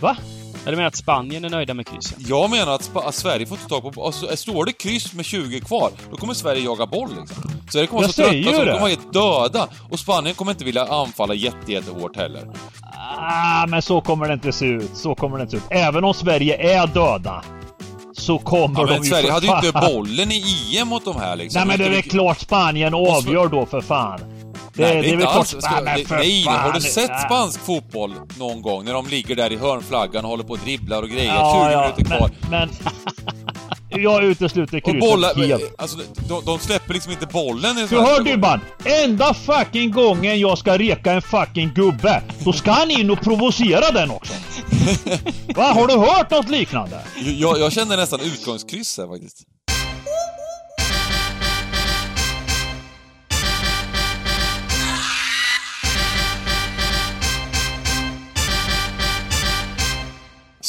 Va? Eller menar att Spanien är nöjda med krysset? Jag menar att, att Sverige får inte tag på... Alltså, står det kryss med 20 kvar, då kommer Sverige jaga boll liksom. Sverige kommer vara så trötta så de kommer vara helt döda. Och Spanien kommer inte vilja anfalla jätte, jättehårt heller. Ah, men så kommer det inte se ut. Så kommer det inte se ut. Även om Sverige är döda. Så kommer Ja, de ju Sverige hade ju inte bollen i EM mot de här liksom. Nej men det är väl klart Spanien avgör då för fan. Det, Nej, det, är inte alls... Ska, nej, nej, har du sett spansk fotboll någon gång? När de ligger där i hörnflaggan och håller på och dribblar och grejer. Ja, 20 ja, minuter kvar. Men, men jag utesluter krysset bollar... helt. Alltså, de, de släpper liksom inte bollen i Du hör. Dybban! Enda fucking gången jag ska reka en fucking gubbe, då ska han in och provocera den också. Va? Har du hört något liknande? Jag, jag känner nästan utgångskryss här faktiskt.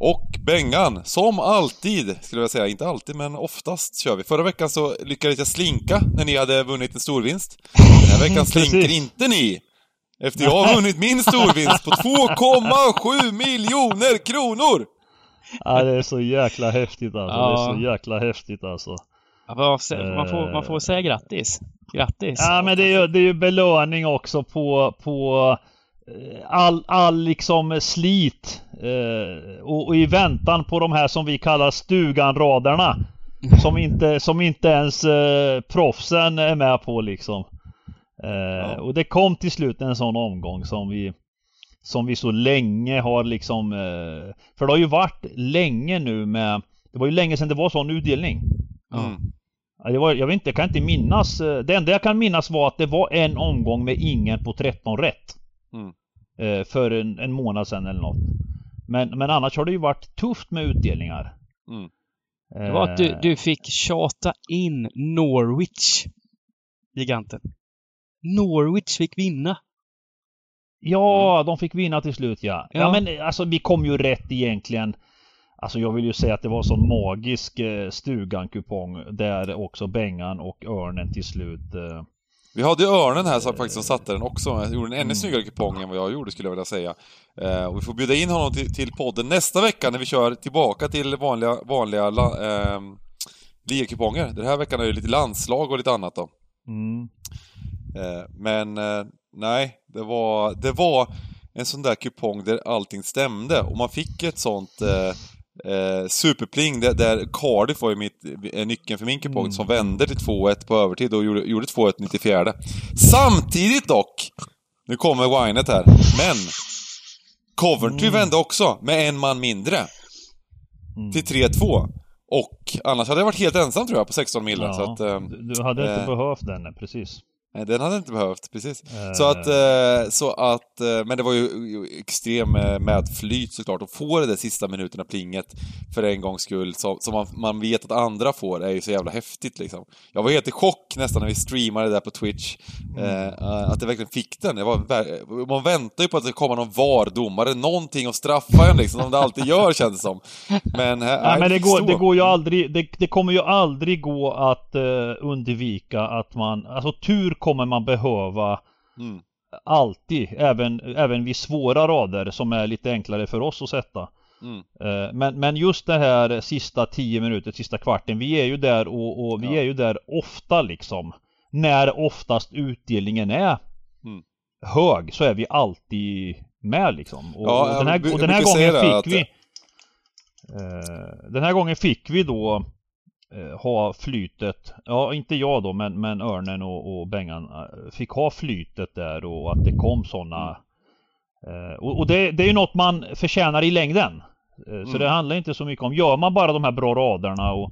och Bengan, som alltid, skulle jag säga. Inte alltid, men oftast kör vi. Förra veckan så lyckades jag slinka när ni hade vunnit en storvinst. Den här veckan slinker inte ni! Efter jag har vunnit min storvinst på 2,7 miljoner kronor! Ja, det är så jäkla häftigt alltså. Det är Ja. så jäkla häftigt alltså. Ja, man, får, man får säga grattis. Grattis. Ja, men det är ju, det är ju belöning också på, på eh, all, all liksom slit. Eh, och, och i väntan på de här som vi kallar stuganraderna. Som inte, som inte ens eh, proffsen är med på liksom. Eh, Och det kom till slut en sån omgång som vi Som vi så länge har liksom eh, För det har ju varit länge nu med Det var ju länge sedan det var sån utdelning. Mm. Ja, Det var, jag vet inte, jag kan inte minnas. eh, Det enda jag kan minnas var att det var en omgång med ingen på 13 rätt. Mm. Eh, För en, en månad sedan eller något. Men, men annars har det ju varit tufft med utdelningar. Mm. Det var att du, Eh, du fick tjata in Norwich. Giganten. Norwich fick vinna. Ja, de fick vinna till slut ja. ja. Ja. men alltså vi kom ju rätt egentligen. Alltså jag vill ju säga att det var sån magisk eh, Stugan-kupong där också Bengan och Örnen till slut eh, Vi hade ju Örnen här som faktiskt som satte den också. Han gjorde en ännu snyggare kupong än vad jag gjorde skulle jag vilja säga. Eh, och vi får bjuda in honom till, till podden nästa vecka när vi kör tillbaka till vanliga, vanliga la, eh, ligakuponger. Den här veckan är det lite landslag och lite annat då. mm. Eh, men eh, nej, det var, det var en sån där kupong där allting stämde och man fick ett sånt eh, superpling där, där Cardiff var ju mitt, eh, nyckeln för min kupong som vände till 2-1 på övertid och gjorde, gjorde 2-1 94. Samtidigt dock, nu kommer Winet här, men Coventry vände också med en man mindre Mm. till 3-2. Och annars hade jag varit helt ensam tror jag på 16 miljoner. Ja, att, eh, du, hade inte eh, behövt den, precis. Nej, den hade inte behövt, precis. Eh. Så att, eh, så att, eh, men det var ju, extrem eh, medflyt såklart. Att få det där sista minuterna plinget för en gångs skull, som, man, man vet att andra får, är ju så jävla häftigt liksom. Jag var helt i chock nästan när vi streamade det där på Twitch, eh, eh, att jag verkligen fick den. Var, man väntar ju på att det ska komma någon VAR-domare, någonting att straffa en liksom, som det alltid gör känns det som. Men, här, Nej, men det går, det går ju aldrig, det, det kommer ju aldrig gå att eh, undvika att man, alltså tur kommer man behöva Mm. alltid, även, även vid svåra rader som är lite enklare för oss att sätta. Mm. Eh, Men, men just det här sista 10 minuter, sista kvarten, vi är ju där och, och vi Ja. är ju där ofta liksom. När oftast utdelningen är Mm. hög så är vi alltid med liksom. Och, Ja, och den här, och den här gången fick att- vi eh, Den här gången fick vi då ha flytet, ja inte jag då men, men Örnen och, och Bengan eh, fick ha flytet där och att det kom sådana eh, och, och det, det är ju något man förtjänar i längden. Eh, Så Mm. det handlar inte så mycket om, gör man bara de här bra raderna och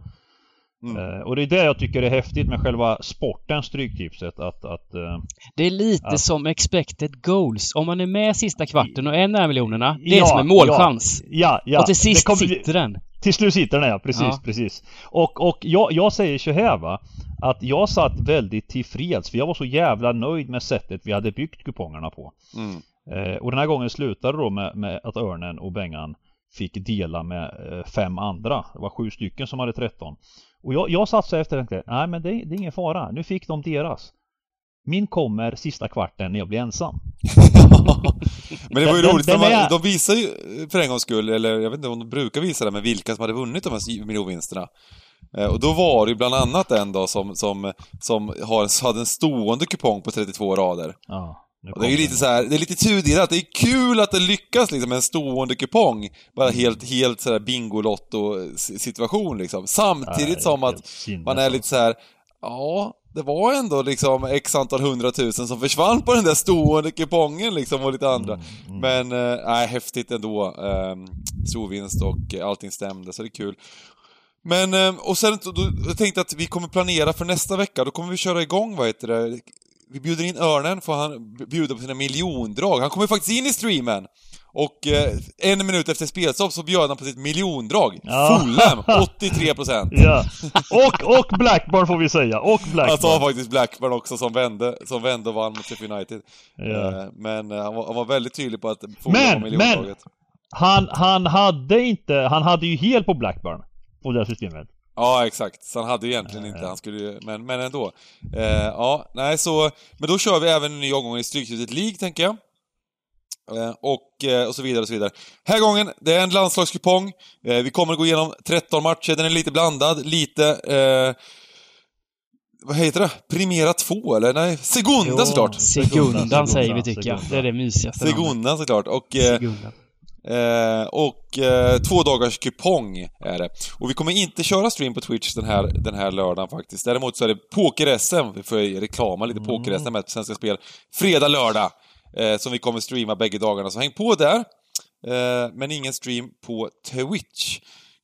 Mm. eh, Och det är det jag tycker är häftigt med själva sporten Stryktipset att, att eh, Det är lite Ja. som expected goals. Om man är med sista kvarten och är nära miljonerna, det är Ja, som en målchans. Ja, ja. och till sist kommer, sitter den. Till slut sitter den ja, precis, Ja. precis. Och, och jag, jag säger så här va. Att jag satt väldigt tillfreds för jag var så jävla nöjd med sättet vi hade byggt kupongerna på. Mm. Eh, och den här gången slutade då med, med att Örnen och Bengan fick dela med eh, fem andra. Det var sju stycken som hade 13. Och jag, jag satt så efter tänkte, nej men det, det är ingen fara. Nu fick de deras. Min kommer sista kvarten när jag blir ensam. Men det var ju Den- roligt, den de, är- de visar ju för en gångs skull, eller jag vet inte om de brukar visa det, men vilka som hade vunnit de här miljonvinsterna. Eh, Och då var det ju bland annat en då som, som, som har, hade en stående kupong på 32 rader. Ja, det är ju lite så här, det är lite tudelat. Det är kul att det lyckas liksom med en stående kupong. Bara helt, helt sådär Bingolotto-situation liksom. Samtidigt som att man är lite så här. ja, det var ändå liksom x antal hundratusen som försvann på den där stående kupongen liksom och lite andra. Mm, mm. Men, eh, nej, häftigt ändå. Um, storvinst och eh, allting stämde, så det är kul. Men, eh, och sen då, jag tänkte att vi kommer planera för nästa vecka, då kommer vi köra igång, vad heter det? Vi bjuder in Örnen, får han bjuda på sina miljondrag. Han kommer faktiskt in i streamen! Och eh, en minut efter spelstopp så bjöd han på sitt miljondrag. Ja. Fulham, 83%. Ja. Och, och Blackburn får vi säga. Och Han sa Blackburn. faktiskt Blackburn också som vände, som vände och vann mot Sheffield United. Ja. Eh, Men eh, han var, han var väldigt tydlig på att Fulham Men, var miljondraget. Han, han hade inte, han hade ju hel på Blackburn. På det här systemet. Ja, exakt. Så han hade ju egentligen inte, han skulle ju, men, men ändå. Eh, ja, nej så, men då kör vi även en ny omgång i Stryktipset League, tänker jag. Eh, och, eh, och så vidare och så vidare. Här gången, det är en landslagskupong. Eh, vi kommer att gå igenom 13 matcher, den är lite blandad, lite... Eh, vad heter det? Primera 2 eller? Nej, Segunda Jo. såklart! Segundan säger vi tycker jag. Det är det mysigaste namnet. Segunda såklart. Och, eh, Segundan. Eh, och eh, två dagars kupong är det. Och vi kommer inte köra stream på Twitch den här, den här lördagen faktiskt. Däremot så är det Poker-SM, vi får reklama lite Poker-SM med Svenska Spel. Fredag, lördag. Eh, som vi kommer streama bägge dagarna, så häng på där. Eh, men ingen stream på Twitch.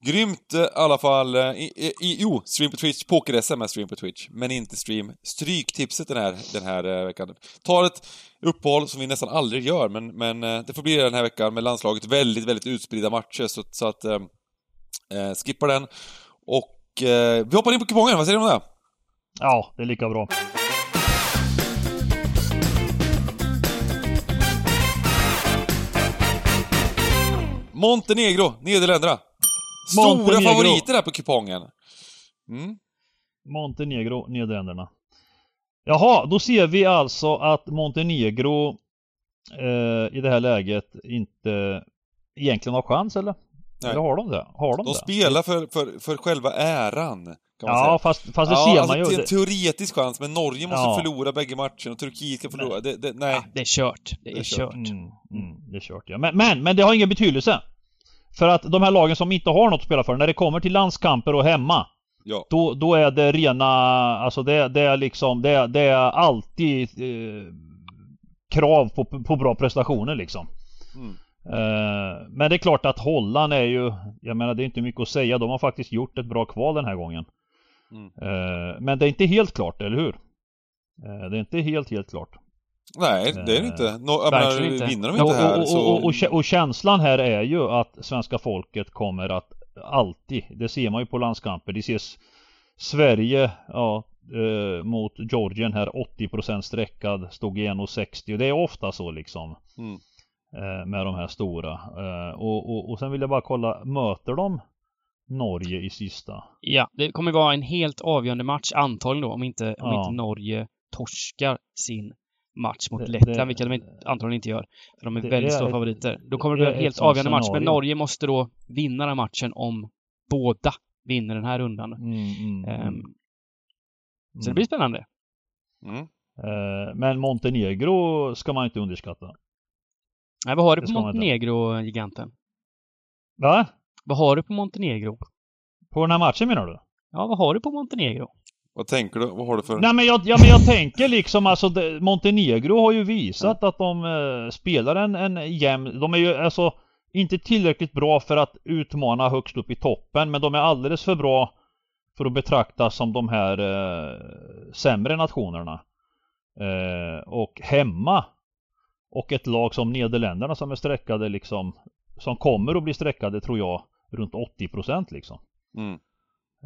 Grymt eh, i alla fall. Eh, I, i, jo, stream på Twitch. Poker-SM är stream på Twitch. Men inte stream. Stryktipset den här, den här eh, veckan. Tar ett uppehåll som vi nästan aldrig gör, men, men det får bli det den här veckan med landslaget. Väldigt, väldigt utspridda matcher, så, så att... Eh, skippa den. Och eh, vi hoppar in på kupongen, vad säger du om det? Ja, det är lika bra. Montenegro, Nederländerna. Stora Montenegro. favoriter här på kupongen. Mm. Montenegro, Nederländerna. Jaha, då ser vi alltså att Montenegro eh, i det här läget inte egentligen har chans eller? Nej. Eller har de det? Har de, De det? spelar för, för, för själva äran, kan Ja, säga. fast, fast det ja, ser alltså, man ju. till en Det, teoretisk chans, men Norge måste Ja. förlora bägge matcherna och Turkiet ska förlora. Det, det, nej. Ja, det är kört. Det är, Det är kört. kört. mm, mm, det är kört ja. Men, men, men det har ingen betydelse. För att de här lagen som inte har något att spela för, när det kommer till landskamper och hemma Ja. Då, då är det rena, alltså det, det är liksom, det, det är alltid eh, krav på, på bra prestationer liksom. Mm. Eh, men det är klart att Holland är ju, jag menar det är inte mycket att säga, de har faktiskt gjort ett bra kval den här gången. Mm. Eh, men det är inte helt klart, eller hur? Eh, det är inte helt, helt klart. Nej, det är det inte. No, jag Verkligen menar, inte. vinner de Och, inte här och, så... och, och, och, kä- och känslan här är ju att svenska folket kommer att alltid, det ser man ju på landskamper, det ses Sverige ja, eh, mot Georgien här 80% sträckad, stod i 1,60 det är ofta så liksom. Mm. Eh, med de här stora. Eh, och, och, och sen vill jag bara kolla, möter de Norge i sista? Ja, det kommer vara en helt avgörande match antagligen då, om inte, om Ja. inte Norge torskar sin match mot Det- Lettland, det- vilket de inte- antagligen inte gör. För de är det väldigt är stora ett- favoriter. Då kommer det det bli en helt avgörande match, men. Norge måste då vinna den matchen om båda vinner den här rundan. Mm, mm, mm, Så det blir spännande. Mm. Eh, men Montenegro ska man inte underskatta. Nej, vad har du Det på. Montenegro, giganten? Va? Vad har du på Montenegro? På den här matchen menar du? Ja, vad har du på Montenegro? Vad tänker du? Vad har du för... Nej men jag, ja, men jag tänker liksom alltså det, Montenegro har ju visat att de eh, spelar en, en jämn, de är ju alltså inte tillräckligt bra för att utmana högst upp i toppen men de är alldeles för bra för att betraktas som de här eh, sämre nationerna. Eh, och hemma och ett lag som Nederländerna som är streckade liksom som kommer att bli streckade tror jag runt 80 procent liksom. Mm.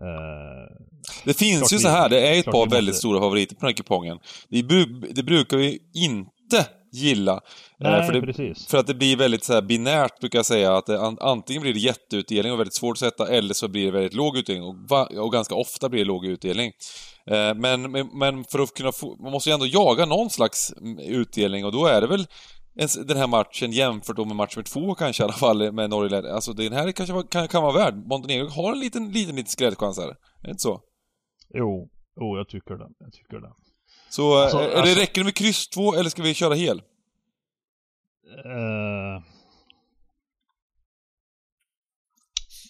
Eh, Det finns ju så här, det är ett par vi måste- väldigt stora favoriter på den här kupongen. Det, det brukar vi inte gilla. eh, nej, för, det, för att det blir väldigt så här binärt, brukar jag säga. Att det, an, antingen blir det jätteutdelning och väldigt svårt att sätta, eller så blir det väldigt låg utdelning. Och, va, och ganska ofta blir det låg utdelning. Eh, men, men, men för att kunna få... Man måste ju ändå jaga någon slags mm, utdelning och då är det väl den här matchen jämfört då med match nummer två kanske i alla fall med Norge. Alltså den här kanske var, kan, kan vara värd. Montenegro har en liten, liten, liten skräddchans här. Är det inte så? Jo, jo, jag tycker det. Jag tycker det. Så Alltså, eh, är det, alltså- räcker det med kryss 2 eller ska vi köra hel? Eh,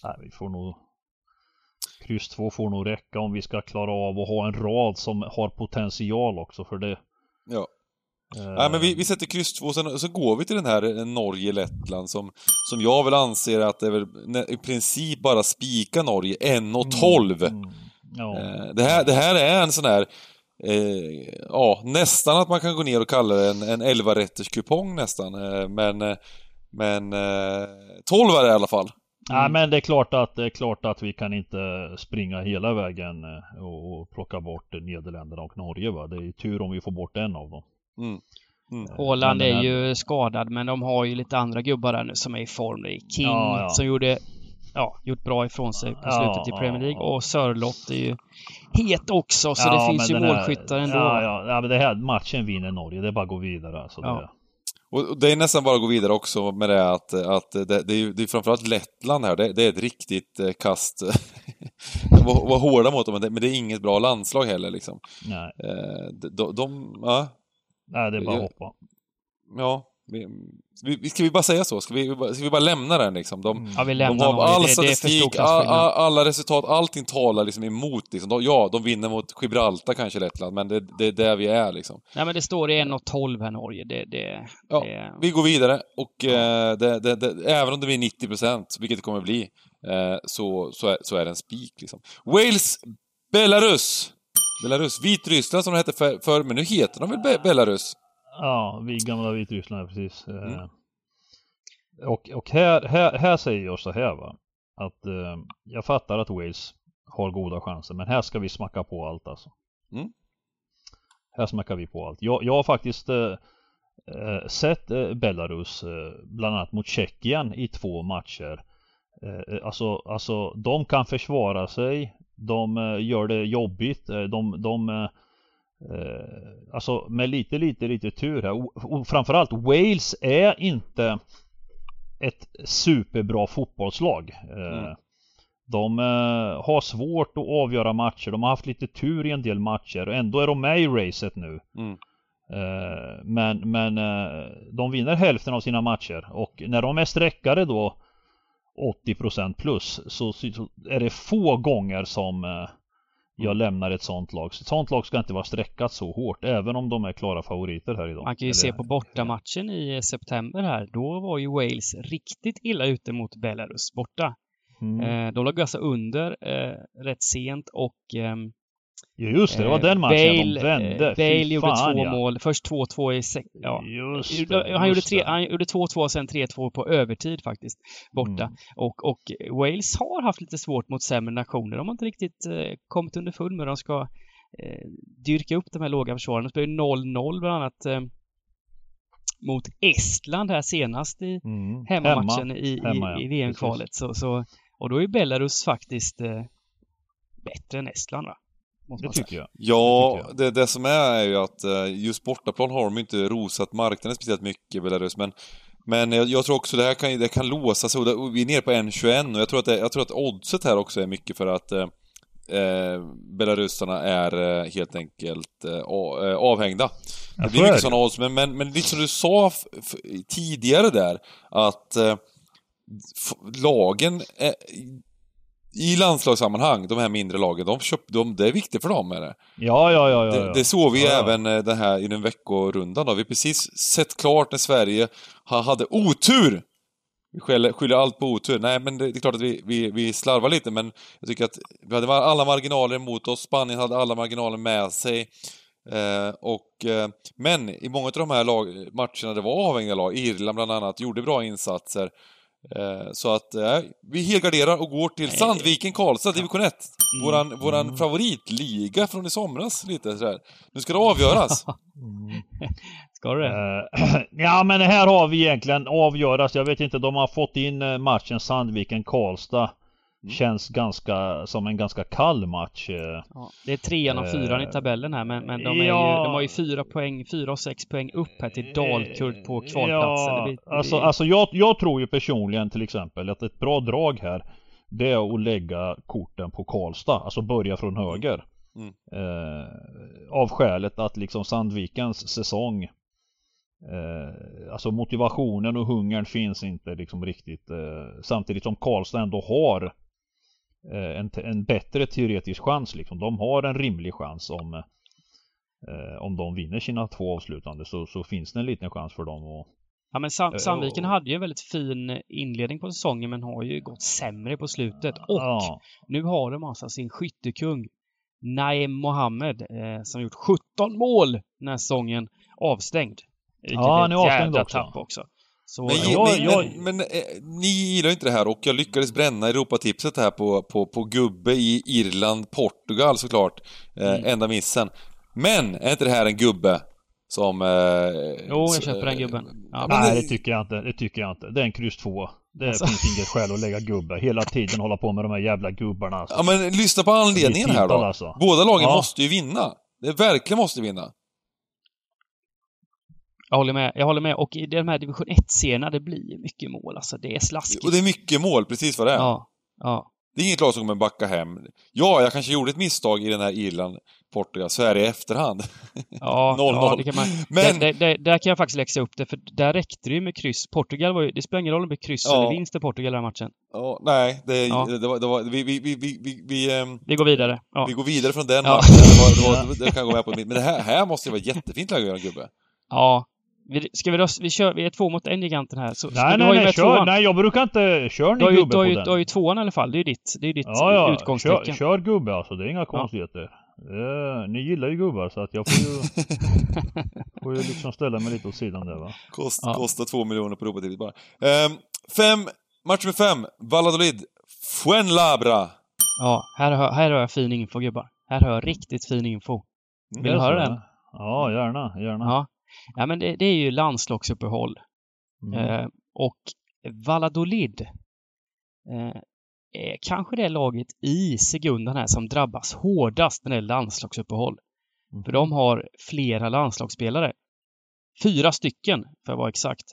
nej, vi får nog... Kryss 2 får nog räcka om vi ska klara av att ha en rad som har potential också för det. Ja. Nej men vi, vi sätter kryss 2 sen så går vi till den här eh, Norge-Lettland som, som jag väl anser att det är väl i princip bara spika Norge 1,12. Mm, ja. Eh, det, här, det här är en sån här eh, ja, nästan att man kan gå ner och kalla det en, en 11-rätters kupong nästan. Men eh, men eh, 12 är det i alla fall. Nej men det är klart att det är klart att vi kan inte springa hela vägen och, och plocka bort Nederländerna och Norge va. Det är ju tur om vi får bort en av dem. Mm. Mm. Håland den är ju skadad, men de har ju lite andra gubbar där nu som är i form. Det är King Ja, ja. som gjorde ja, gjort bra ifrån sig på Ja, slutet i ja, Premier League. ja. Och Sörlott är ju het också, så Ja, det finns ju här- målskyttar ändå. Ja, ja, ja, men det här matchen vinner Norge. Det är bara att gå vidare alltså. Ja. Det, Och det är nästan bara att gå vidare också med det att, att det, det, är, ju- det är framförallt Lettland här, det, det är ett riktigt eh, kast. var, var hårda mot dem, men det, men det är inget bra landslag heller liksom. nej, Eh, de, de, de ja, nej, det är bara att hoppa. ja. Vi, ska vi bara säga så? Ska vi, ska vi bara lämna den liksom? De, Mm. Ja, vi de lämnar har Norge. all Det, det statistik, all, klasskillnad. all, alla resultat, allting talar liksom emot liksom. De, ja, de vinner mot Gibraltar kanske Lettland, men det, det är där vi är liksom. Nej, men det står i 1.12 här Norge. Det, det, Ja, det, Vi går vidare och eh, det, det, det, även om det blir 90 procent, vilket det kommer bli, eh, så, så, är, så är det en spik liksom. Wales, Belarus! Belarus, Vitryssland som de hette för, för men nu heter de väl Be Belarus? Ja, vi gamla Vitryssland, precis. Eh, Mm. Och, och här, här, här säger jag så här va. Att eh, jag fattar att Wales har goda chanser, men här ska vi smacka på allt alltså. Mm. Här smackar vi på allt. Jag, jag har faktiskt eh, eh, sett eh, Belarus eh, bland annat mot Tjeckien i två matcher. Alltså, alltså de kan försvara sig. De eh, gör det jobbigt. Eh, de, de eh, alltså med lite, lite, lite tur här. Och, framförallt Wales är inte ett superbra fotbollslag. Mm. De har svårt att avgöra matcher. De har haft lite tur i en del matcher och ändå är de med i racet nu. Mm. Men men de vinner hälften av sina matcher och när de är sträckare då 80% plus så, så är det få gånger som eh, jag lämnar ett sånt lag. Ett sånt lag ska inte vara sträckat så hårt även om de är klara favoriter här idag. man kan ju Eller- se på bortamatchen i september här. Då var ju Wales riktigt illa ute mot Belarus borta. Mm. Eh, de låg alltså under eh, rätt sent och ehm, just det, det var eh, den matchen Bale, de vände. eh, Bale Fy gjorde fan, två ja. mål. Först 2-2 i sex... Ja. Just Han gjorde, tre, han gjorde 2-2 och sen 3-2 på övertid faktiskt, borta. Mm. Och, och Wales har haft lite svårt mot sämre nationer. De har inte riktigt eh, kommit underfund med hur de ska eh, dyrka upp de här låga försvaren. De spelade 0-0 bland annat eh, mot Estland här senast i Mm. hemmamatchen i, Hemma, ja. i, i VM-kvalet. Så, så, och då är Belarus faktiskt eh, bättre än Estland va? Måste Det tycker jag. Ja, tycker jag. det, det som är är ju att eh, just bortaplan har de inte rosat marknaden speciellt mycket, Belarus, men men jag, jag tror också det här kan, det kan låsa sig. och det- Vi är nere på 1,21 och jag tror, att det, jag tror att oddset här också är mycket för att eh, eh, belarusarna är eh, helt enkelt eh, avhängda. Det blir är mycket det. sådana odds, men, men, men lite som du sa f- f- tidigare där, att eh, f- lagen eh, i landslagssammanhang, de här mindre lagen, de köp, de, det är viktigt för dem. Är det. Ja, ja, ja, ja. Det, ja. det såg vi Ja, även eh, den här i den veckorundan då. Vi har precis sett klart när Sverige ha, hade otur! Vi skyller, allt på otur. Nej, men det, det är klart att vi, vi, vi slarvar lite, men jag tycker att vi hade alla marginaler emot oss. Spanien hade alla marginaler med sig. Eh, och, eh, men i många av de här lag, matcherna det var avhängiga lag, Irland bland annat, gjorde bra insatser. Eh, så att eh, vi helgarderar och går till Sandviken Karlstad, division 1. Mm. Våran, våran favoritliga från i somras lite sådär. Nu ska det avgöras. Ska du det? Eh, ja men här har vi egentligen avgöras. Jag vet inte, de har fått in matchen Sandviken-Karlstad. Mm. Känns ganska som en ganska kall match. eh. Ja, det är trean och fyran i Eh, tabellen här men, men de, ja. ju, de har ju fyra poäng, fyra och sex poäng upp här till Dalkurd på kvalplatsen. Ja, det blir, det alltså, alltså jag, jag tror ju personligen till exempel att ett bra drag här Det är att lägga korten på Karlstad, alltså börja från höger. Mm. Eh, av skälet att liksom Sandvikens säsong eh, Alltså motivationen och hungern finns inte liksom riktigt eh, Samtidigt som Karlstad ändå har eh, en, en bättre teoretisk chans liksom. De har en rimlig chans om eh, Om de vinner sina två avslutande så, så finns det en liten chans för dem att ja, men Sam, eh, Sandviken hade ju en väldigt fin inledning på säsongen men har ju gått sämre på slutet. Och Ja, nu har de alltså sin skyttekung Naim Mohammed eh, som gjort 17 mål den här säsongen avstängd. Vilket Ja, han är avstängd också. tapp också. Så, Men, ja, jag- men, jag- men, men eh, ni gillar inte det här och jag lyckades bränna Europatipset här på, på, på gubbe i Irland, Portugal såklart. Eh, Mm. Enda missen. Men, är inte det här en gubbe som... Eh, Jo, jag köper den eh, gubben. Ja. men Nej det- det tycker jag inte, det tycker jag inte. Det är en kryss 2. Det Alltså. finns inget skäl att lägga gubbe. Hela tiden hålla på med de här jävla gubbarna alltså. Ja men lyssna på anledningen här då. alltså. Båda lagen Ja. måste ju vinna. Det verkligen måste vinna. Jag håller med. Jag håller med. Och i de här division 1-serierna, det blir mycket mål. Alltså, det är slaskigt. Och det är mycket mål, precis vad det är. Ja. Ja. Det är inget lag som kommer backa hem. Ja, jag kanske gjorde ett misstag i den här Irland, Portugal, så är det i efterhand. Ja, 0-0. ja, det kan man. Men- Där, där, där kan jag faktiskt läxa upp det, för där räckte det ju med kryss. Portugal var ju, det spelar ingen roll om det blir kryss Ja. eller vinst i Portugal den matchen. Ja, nej, det, Ja. det, var, det var, vi, vi, vi, vi, vi, ehm, Vi går vidare. Ja. vi går vidare från den Ja. matchen. Det, var, det, var, det kan jag gå med på. Men det här, här måste ju vara jättefint läge att göra gubbe. ja. Vi, ska vi rösta? Vi kör, vi är två mot en giganten här. Så, Nej nej nej, kör. tvåan. Nej jag brukar inte, kör ni Du har ju, gubbe du har på ju, den. du har ju tvåan i alla fall. Det är ju ditt, det är ditt Ja ja, utgångstecken. kör, kör gubbe alltså. Det är inga konstigheter. Eh, ni gillar ju gubbar så att jag får ju, får ju liksom ställa mig lite åt sidan där va. Kost, Ja. Kostar två miljoner på Europatipset bara. Ehm, fem, match med fem. Valladolid. Fuenlabra. Ja, här hör, här hör jag fin info gubbar. Här hör jag riktigt fin info. Vill du höra den? Ja gärna, gärna. Ja. Ja, men det, det är ju landslagsuppehåll. Mm. Eh, och Valladolid eh, är kanske det laget i Segundan här som drabbas hårdast när det är landslagsuppehåll. Mm. För de har flera landslagsspelare. Fyra stycken, för att vara exakt.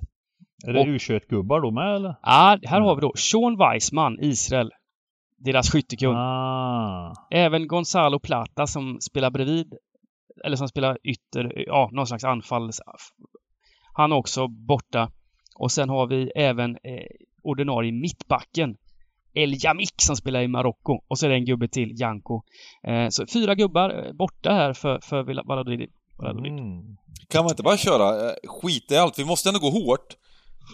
Är det och- U21-gubbar då med eller? Ja, här har vi då Sean Weissman, Israel. Deras skyttekung. Ah. Även Gonzalo Plata som spelar bredvid, eller som spelar ytter, ja, någon slags anfalls... Han är också borta. Och sen har vi även eh, ordinarie mittbacken El Jamik som spelar i Marocko. Och så är det en gubbe till, Janko. Eh, så fyra gubbar eh, borta här för, för Valladolid. Mm. Kan man inte bara köra, eh, skita i allt, vi måste ändå gå hårt.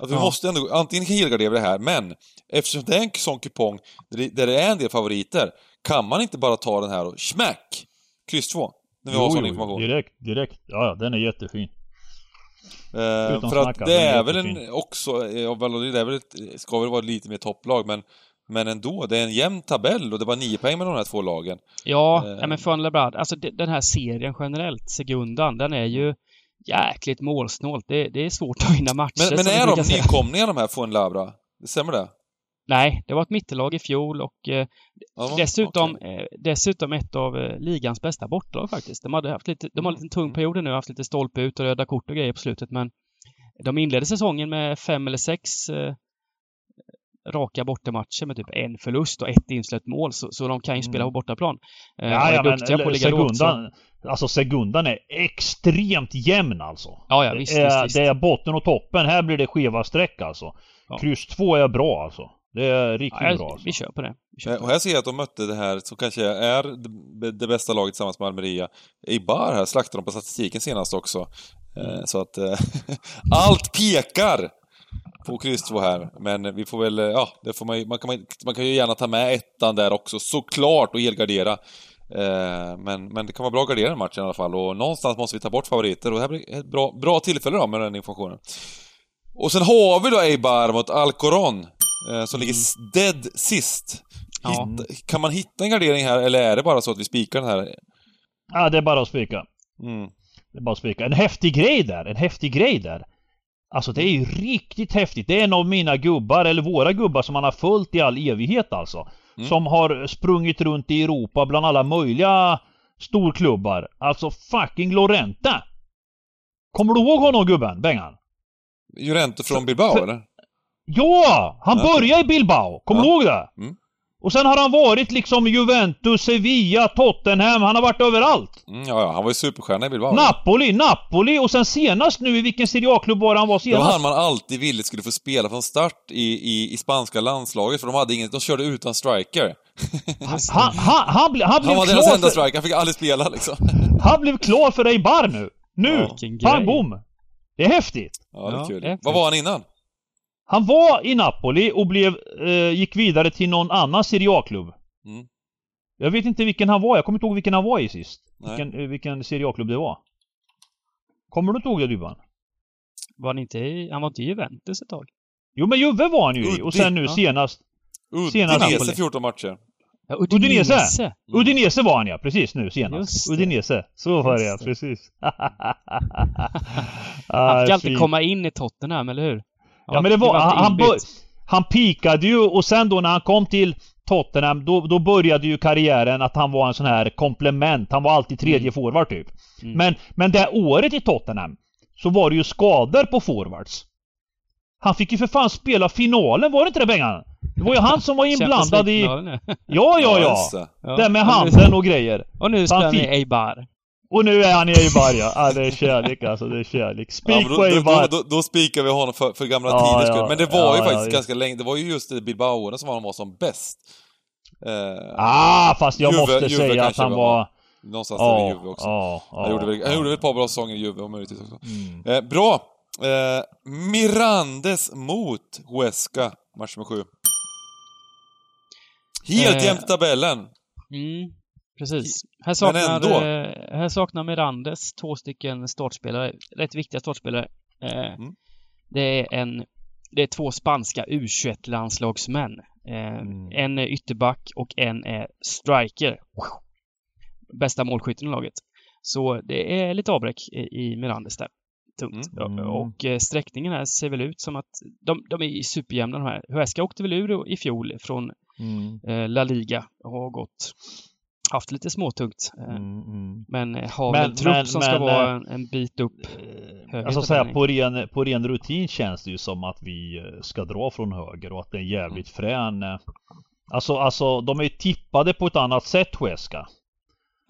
Att vi Ja. måste ändå, antingen helgardera det här, men eftersom det är en sån kupong där det, där det är en del favoriter, kan man inte bara ta den här och smack! Kryss 2. När vi har Jo, sån jo, information. Direkt, direkt. Ja, ja, den är jättefin. Eh, Utan för att snacka, det den är är väl en också, ja, Valladolid är väl ett, ska väl vara lite mer topplag, men men ändå, det är en jämn tabell och det var nio poäng mellan de här två lagen. Ja, Eh. men Fuenlabrad, alltså de- den här serien generellt, Segundan, den är ju jäkligt målsnålt. Det, det är svårt att vinna matcher. Men, men är de nykomlingar de här Fuenlabra? Stämmer det? Nej, det var ett mittellag i fjol och eh, Ja, de- dessutom, okej. eh, dessutom ett av eh, ligans bästa bortalag faktiskt. De, hade haft lite, de har en liten tung Mm. period nu, haft lite stolpe ut och röda kort och grejer på slutet, men de inledde säsongen med fem eller sex eh, raka bortamatcher med typ en förlust och ett insläppt mål, så, så de kan ju spela på Mm. bortaplan. Eh, och Ja, är ja, men duktiga på att ligga lågt. så- Segundan, alltså Segundan är extremt jämn alltså. Ja, ja, visst, det, är, visst, visst. det är botten och toppen. Här blir det skeva streck alltså. Ja. Kryss 2 är bra alltså. Det är riktigt Ja, bra alltså. vi kör på det. Kör Eh, på Och här ser jag att de mötte det här som kanske är det- bästa laget tillsammans med Almeria. Eibar här slaktade de på statistiken senast också. Eh, Så att eh, allt pekar på kryss 2 här. Men vi får väl, ja, det får man, man, kan, man kan ju gärna ta med ettan där också såklart och helgardera. Men, men det kan vara bra att gardera den matchen i alla fall och någonstans måste vi ta bort favoriter och det här blir ett bra, bra tillfälle då med den informationen. Och sen har vi då Eibar mot Alcoron. Eh, som ligger s- dead sist. Ja. Kan man hitta en gardering här eller är det bara så att vi spikar den här? Ja, det är bara att spika. Mm. Det är bara att spika. En häftig grej där, en häftig grej där. Alltså det är ju riktigt häftigt. Det är en av mina gubbar, eller våra gubbar som man har följt i all evighet alltså. Mm. Som har sprungit runt i Europa bland alla möjliga storklubbar. Alltså fucking Lorente! Kommer du ihåg honom gubben, Bengan? Jurente från Bilbao för- eller? Ja! Han Ja, började i Bilbao, kommer Ja. du ihåg det? Mm. Och sen har han varit liksom Juventus, Sevilla, Tottenham, han har varit överallt. Mm, ja, ja, han var ju superstjärna i Bilbao. Napoli, Napoli och sen senast nu i vilken Serie A-klubb var han var Det var senast? han man alltid ville skulle få spela från start i, i, i spanska landslaget, för de hade inget, de körde utan striker. Han, han, han, ble, han, Han blev var deras klar enda striker, han fick aldrig spela liksom. han blev klar för Eibar nu! Nu! Ja. Pang bom! Det är häftigt! Ja, det är Ja, kul. är Vad var han innan? Han var i Napoli och blev, eh, gick vidare till någon annan Serie A-klubb. Mm. Jag vet inte vilken han var, jag kommer inte ihåg vilken han var i sist. Nej. Vilken, eh, vilken Serie A-klubb det var. Kommer du inte ihåg det Dybban? Var han inte i, han var inte i Juventus ett tag? Jo men Juve var han ju i Uddi, och sen nu ja. senast Senast Udinese Napoli. 14 matcher. Ja, Udinese. Mm. Udinese var han ja, precis nu senast. Udinese. Så var det ja, precis. Han fick alltid komma in i Tottenham, eller hur? Ja men det var, han, han, han pikade ju och sen då när han kom till Tottenham då, då började ju karriären att han var en sån här komplement. Han var alltid tredje Mm. forward typ. Mm. Men, men det året i Tottenham så var det ju skador på forwards. Han fick ju för fan spela finalen, var det inte det Bengan? Det var ju han som var inblandad i... Ja, ja, ja! ja. Det med handen och grejer. Och nu spelar han i fick- Eibar. Och nu är han i Eibar ja. ja. det är kärlek alltså, det är kärlek. Ja, Spik men på då, då, Eibar. då, då, då spikar vi honom för, för gamla Ja, tiders ja, skull. Men det var ju ja, faktiskt ja, ganska länge, det var ju just i Bilbao som han var som bäst. Eh, Ah, fast jag Juve- måste Juve säga att han var- var... Någonstans där vid Ja, Juve också. ja, ja. han, gjorde väl, han gjorde väl ett par bra säsonger i Juve och möjligtvis också. Mm. Eh, bra! Eh, Mirandes mot Huesca, match nummer sju. Helt Eh, jämnt i tabellen. Mm, precis. Här saknar, ändå. eh, här saknar Mirandes två stycken startspelare, rätt viktiga startspelare. Eh, Mm. Det är en det är två spanska U21-landslagsmän. Eh, Mm. En är ytterback och en är striker. Bästa målskytten i laget. Så det är lite avbräck i, Mirandes där. Tungt. Mm. Mm. Och sträckningen här ser väl ut som att de, de är superjämna de här. Huesca åkte väl ur i fjol från Mm. La Liga och har gått haft lite småtungt. Eh, Mm, mm. Men eh, har Men- en trupp men- som ska men, vara eh, en, en bit upp. Höger Alltså säga på ren, på ren rutin känns det ju som att vi eh, ska dra från höger och att det är en jävligt frän eh, Alltså, alltså de är ju tippade på ett annat sätt Huesca.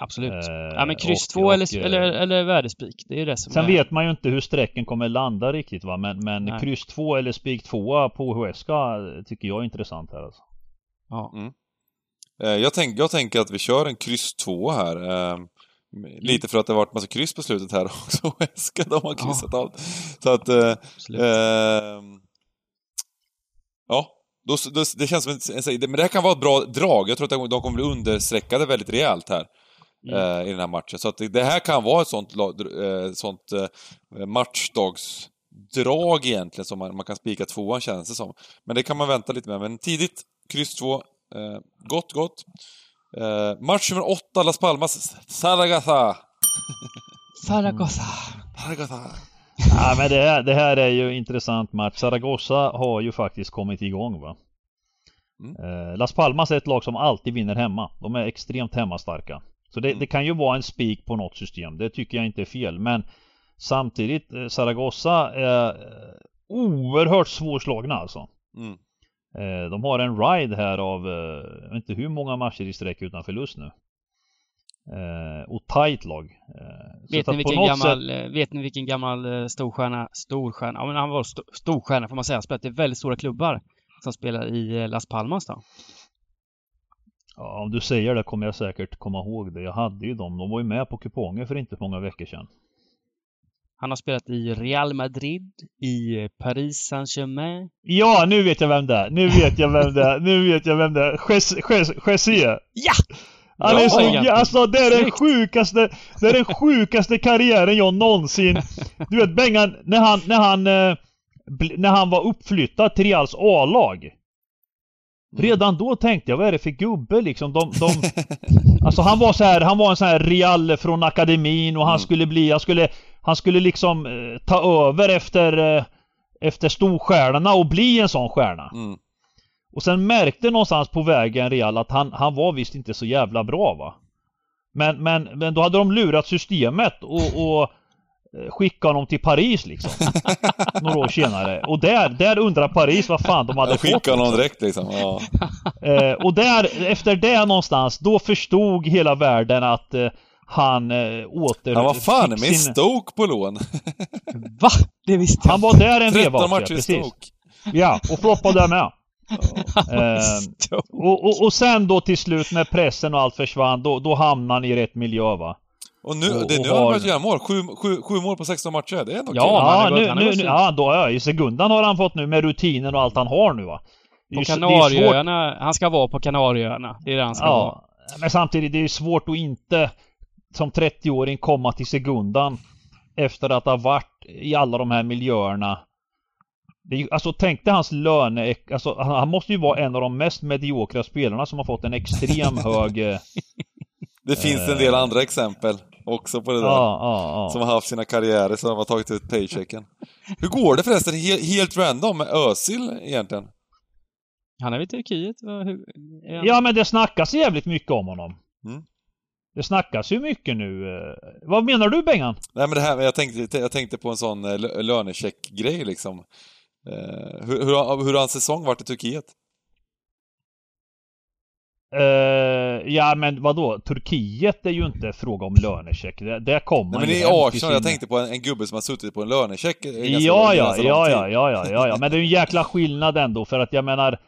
Absolut. Eh, ja men kryss och- två och, eller, eh, eller, eller värdespik. Det är det som Sen är... vet man ju inte hur sträcken kommer landa riktigt va men, men Nej. kryss 2 eller spik 2 på Huesca eh, tycker jag är intressant här alltså. Ja. Eh, jag, tänk, jag tänker att vi kör en kryss 2 här. Eh, lite för att det har varit massa kryss på slutet här också. Huesca, de har kryssat allt. Så att... Eh. Ehm, ja, då, då, det känns som en, en, men det här kan vara ett bra drag. Jag tror att de, kommer bli understreckade väldigt rejält här Mm. eh, i den här matchen. Så att det, här kan vara ett sånt, eh, sånt eh, matchdagsdrag egentligen som man, man kan spika tvåan känns det som. Men det kan man vänta lite med. Men tidigt, kryss två. Eh, gott, gott. Eh, match nummer åtta, Las Palmas, Zaragoza. Zaragoza. Zaragoza. Ja men det här, det här är ju intressant match. Zaragoza har ju faktiskt kommit igång va. Mm. Eh, Las Palmas är ett lag som alltid vinner hemma. De är extremt hemmastarka. Så det, Mm. det kan ju vara en spik på något system. Det tycker jag inte är fel. Men samtidigt, eh, Zaragoza är eh, oerhört svårslagna alltså. Mm. Eh, de har en ride här av, eh, jag vet inte hur många matcher i sträck utan förlust nu. Eh, och tight lag. Vet ni, vilken gammal, eh, vet ni vilken gammal storstjärna, storstjärna, ja men han var st storstjärna får man säga, spelat i väldigt stora klubbar som spelar i Las Palmas då. Ja, om du säger det kommer jag säkert komma ihåg det. Jag hade ju dem. De var ju med på kuponger för inte många veckor sedan. Han har spelat i Real Madrid, i Paris Saint-Germain. Ja, nu vet jag vem det är. Nu vet jag vem det är. Nu vet jag vem det är. Jesse. Ja! Han är så Ja, Alltså det är den sjukaste Det är den sjukaste karriären jag någonsin Du vet Bengan, när han, när han eh, När han var uppflyttad till Reals A-lag Redan då tänkte jag, vad är det för gubbe liksom? De, de, alltså han var så här, han var en sån här real från akademin och han Mm. skulle bli, han skulle, han skulle liksom eh, ta över efter, eh, efter storstjärnorna och bli en sån stjärna. Mm. Och sen märkte någonstans på vägen Real att han, han var visst inte så jävla bra va. Men, men, men då hade de lurat systemet och, och eh, skickat honom till Paris liksom. Några år senare. Och där, där undrar Paris vad fan de hade Jag fått. någon liksom. direkt liksom. Ja. Eh, och där, efter det någonstans, då förstod hela världen att eh, han eh, åter... Han var fan med sin- Stoke på lån. Va? Det visste jag Han var där en 13 veva också, ja, matcher i precis. Stoke. Ja, och floppade där med. Eh, och, och, och sen då till slut när pressen och allt försvann, då, då hamnade han i rätt miljö va. Och nu, Och- det, nu har han börjat göra mål. Sju, sju, sju mål på 16 matcher. Det är ändå Ja, kul. Ja, nu, nu, nu, ja, då, ja, i sekundan har han fått nu med rutinen och allt han har nu va. På Kanarieöarna, han ska vara på Kanarieöarna. Det är det han ska vara. Ja, men samtidigt det är ju svårt att inte som 30-åring komma till sekundan efter att ha varit i alla de här miljöerna. Det alltså tänk dig hans löne... Alltså, han, han måste ju vara en av de mest mediokra spelarna som har fått en extrem hög... eh, Det finns en del andra exempel också på det där. ja, ja, Som ja. har haft sina karriärer som har tagit ut paychecken. Hur går det förresten helt, helt random med Özil egentligen? Han är väl i Turkiet? Hur, är han... ja, men det snackas jävligt mycket om honom. Mm. Det snackas ju mycket nu. Vad menar du Bengan? Nej men det här, jag tänkte, jag tänkte på en sån eh, lö- lönecheck-grej liksom. Eh, hur, hur, hur har hans säsong varit i Turkiet? Eh, ja men vadå? Turkiet är ju inte fråga om lönecheck. Det, där kommer Nej man men ju i Arsenal, jag tänkte på en, en gubbe som har suttit på en lönecheck ganska Ja, ja, ganska ja, tid. ja, ja, ja, ja, ja, men det är ju en jäkla skillnad ändå för att jag menar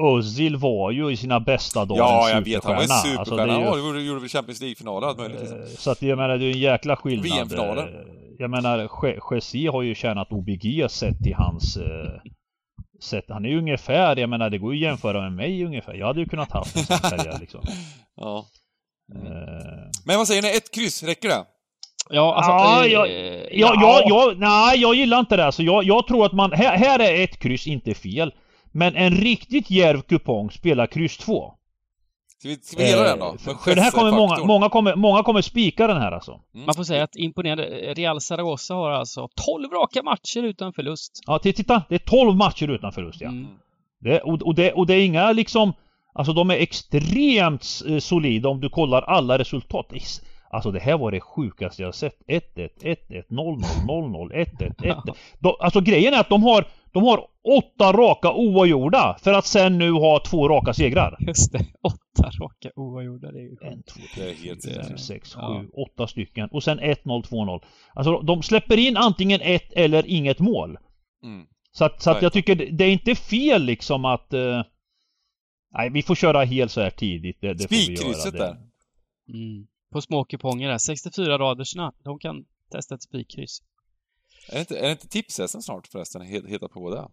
Özil var ju i sina bästa dagar Ja, jag vet. Han var en superstjärna. Alltså, det är ja, ju, det gjorde, väl Champions League-finaler allt möjligt. Liksom. eh, så att jag menar det är en jäkla skillnad. VM-finaler. Eh, Jag menar Je- Jesse har ju tjänat OBG sett i hans eh, sätt. Han är ju ungefär, jag menar det går ju att jämföra med mig ungefär. Jag hade ju kunnat haft en sån karriär liksom. Ja. Eh, Men vad säger ni? Ett kryss, räcker det? Ja, alltså... Ja, eh, jag- Ja, ja, ja, nej, jag gillar inte det. Alltså, jag, jag tror att man... Här, här är ett kryss inte fel. Men en riktigt djärv kupong spelar kryss 2. Ska vi, ska vi hela den då? Eh, För, det här kommer många, många kommer, många kommer spika den här alltså. Mm. Man får säga att imponerande. Real Zaragoza har alltså 12 raka matcher utan förlust. Ja, ti- titta. Det är 12 matcher utan förlust ja. Mm. Det, och, och, det, och det är inga liksom... Alltså de är extremt eh, solida om du kollar alla resultat. Alltså det här var det sjukaste jag sett. 1-1, 1-1, 0-0, 0-0, 1-1, 1-1. De, Alltså grejen är att de har, de har åtta raka oavgjorda för att sen nu ha två raka segrar. Just det. Åtta raka oavgjorda. Det är ju. En, två, tre, helt fyra, fem, sex, sju, Ja. åtta stycken. Och sen 1-0, 2-0. Alltså de släpper in antingen ett eller inget mål. Mm. Så att, så att jag tycker det är inte fel liksom att... eh, nej, vi får köra helt så här tidigt. Det, det får vi göra. Spikkrysset Det- där. Mm. På små kuponger där. 64 radersna. De kan testa ett spikkryss. Är det inte, är det inte tipshästen snart förresten? Heta på det?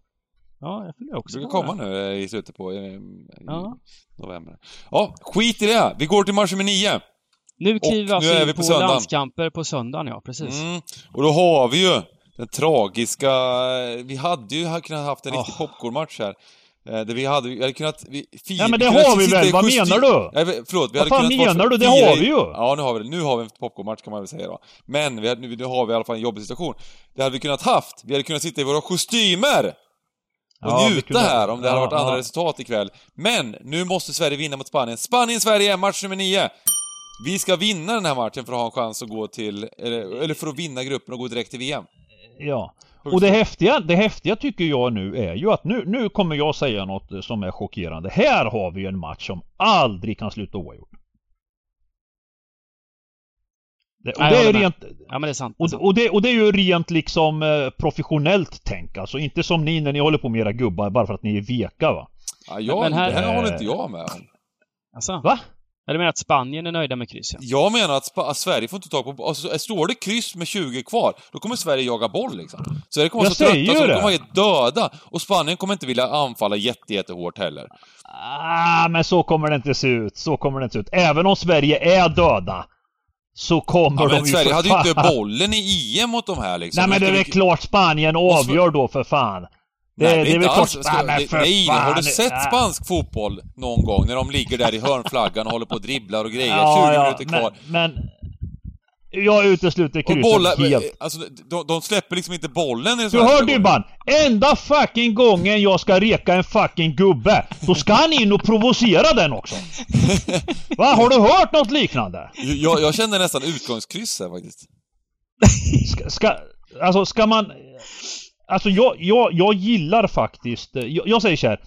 Ja, jag funderar Det också brukar på komma det. nu i slutet på i, i Ja. november. Ja, skit i det! Vi går till match nummer nio. Nu kliver vi nu alltså är in vi på på, landskamper på söndagen, ja. Precis. Mm. Och då har vi ju den tragiska... Vi hade ju kunnat haft en riktig Oh. popcornmatch här. Eh, Där vi hade, vi hade kunnat... Vi, fi, Ja, men det har vi väl? Vad menar du? Nej, förlåt, vi Vad hade fan kunnat menar du? Det fira har vi ju! Ja, nu har vi det. Nu har vi en popcornmatch kan man väl säga då. Men vi hade, nu, nu har vi i alla fall en jobbig situation. Det hade vi kunnat haft. Vi hade kunnat sitta i våra kostymer! Och Ja, njuta här om det hade ja, varit andra ja. resultat ikväll. Men nu måste Sverige vinna mot Spanien. Spanien-Sverige, match nummer nio! Vi ska vinna den här matchen för att ha en chans att gå till, eller, eller för att vinna gruppen och gå direkt till VM. Ja. Och det häftiga, det häftiga tycker jag nu är ju att nu, nu kommer jag säga något eh, som är chockerande. Här har vi en match som aldrig kan sluta oavgjort. Det, och Nej, det är rent, Ja, men det är sant. Det är och, och, det, och det är ju rent liksom eh, professionellt tänk alltså. Inte som ni när ni håller på med era gubbar bara för att ni är veka va. Ja, jag, Men här- det här håller inte jag med om. Alltså, Va? Eller menar att Spanien är nöjda med kryss, ja. Jag menar att, att Sverige får inte tag på... Alltså, står det kryss med 20 kvar, då kommer Sverige jaga boll liksom. Sverige kommer vara så trötta så de kommer vara helt döda. Och Spanien kommer inte vilja anfalla jätte, jättehårt heller. Ah, men så kommer det inte se ut. Så kommer det inte se ut. Även om Sverige är döda. Så kommer Ja, de ju Sverige hade ju inte bollen i EM mot de här liksom. Nej men det är väl klart Spanien avgör då för fan. Det, nej, det är väl alls. Ska, Nej, för nej, fan. har du sett spansk fotboll någon gång? När de ligger där i hörnflaggan och håller på och dribblar och grejer, Ja, 20 ja, minuter kvar. Men, men... Jag utesluter krysset bollar, helt. alltså de, de släpper liksom inte bollen i Du hör. Dybban! Enda fucking gången jag ska reka en fucking gubbe, då ska han in och provocera den också! Va? Har du hört något liknande? Jag, jag känner nästan utgångskryss här faktiskt. Ska, ska, alltså ska man... Alltså jag, jag, jag gillar faktiskt... Jag, jag säger så här.